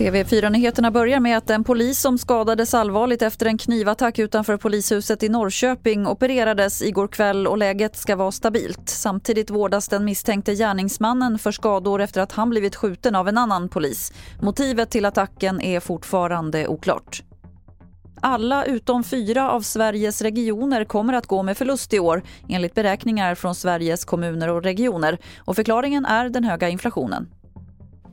TV4-nyheterna börjar med att en polis som skadades allvarligt efter en knivattack utanför polishuset i Norrköping opererades igår kväll och läget ska vara stabilt. Samtidigt vårdas den misstänkte gärningsmannen för skador efter att han blivit skjuten av en annan polis. Motivet till attacken är fortfarande oklart. Alla utom fyra av Sveriges regioner kommer att gå med förlust i år enligt beräkningar från Sveriges kommuner och regioner. Och förklaringen är den höga inflationen.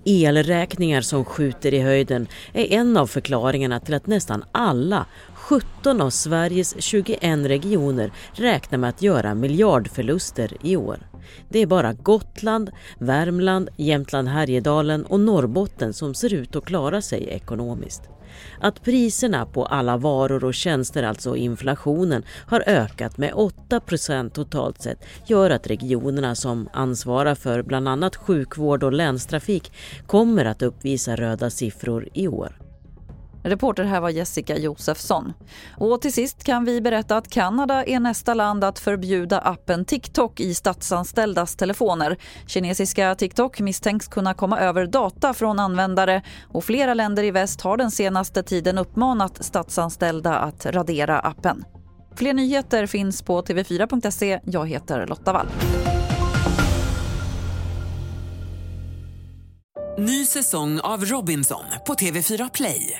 Elräkningar som skjuter i höjden är en av förklaringarna till att nästan alla 17 av Sveriges 21 regioner räknar med att göra miljardförluster i år. Det är bara Gotland, Värmland, Jämtland Härjedalen och Norrbotten som ser ut att klara sig ekonomiskt. Att priserna på alla varor och tjänster, alltså inflationen, har ökat med 8% totalt sett gör att regionerna som ansvarar för bland annat sjukvård och länstrafik kommer att uppvisa röda siffror i år. Reporter här var Jessica Josefsson. Och till sist kan vi berätta att Kanada är nästa land att förbjuda appen TikTok i statsanställdas telefoner. Kinesiska TikTok misstänks kunna komma över data från användare och flera länder i väst har den senaste tiden uppmanat statsanställda att radera appen. Fler nyheter finns på tv4.se. Jag heter Lotta Wall. Ny säsong av Robinson på TV4 Play.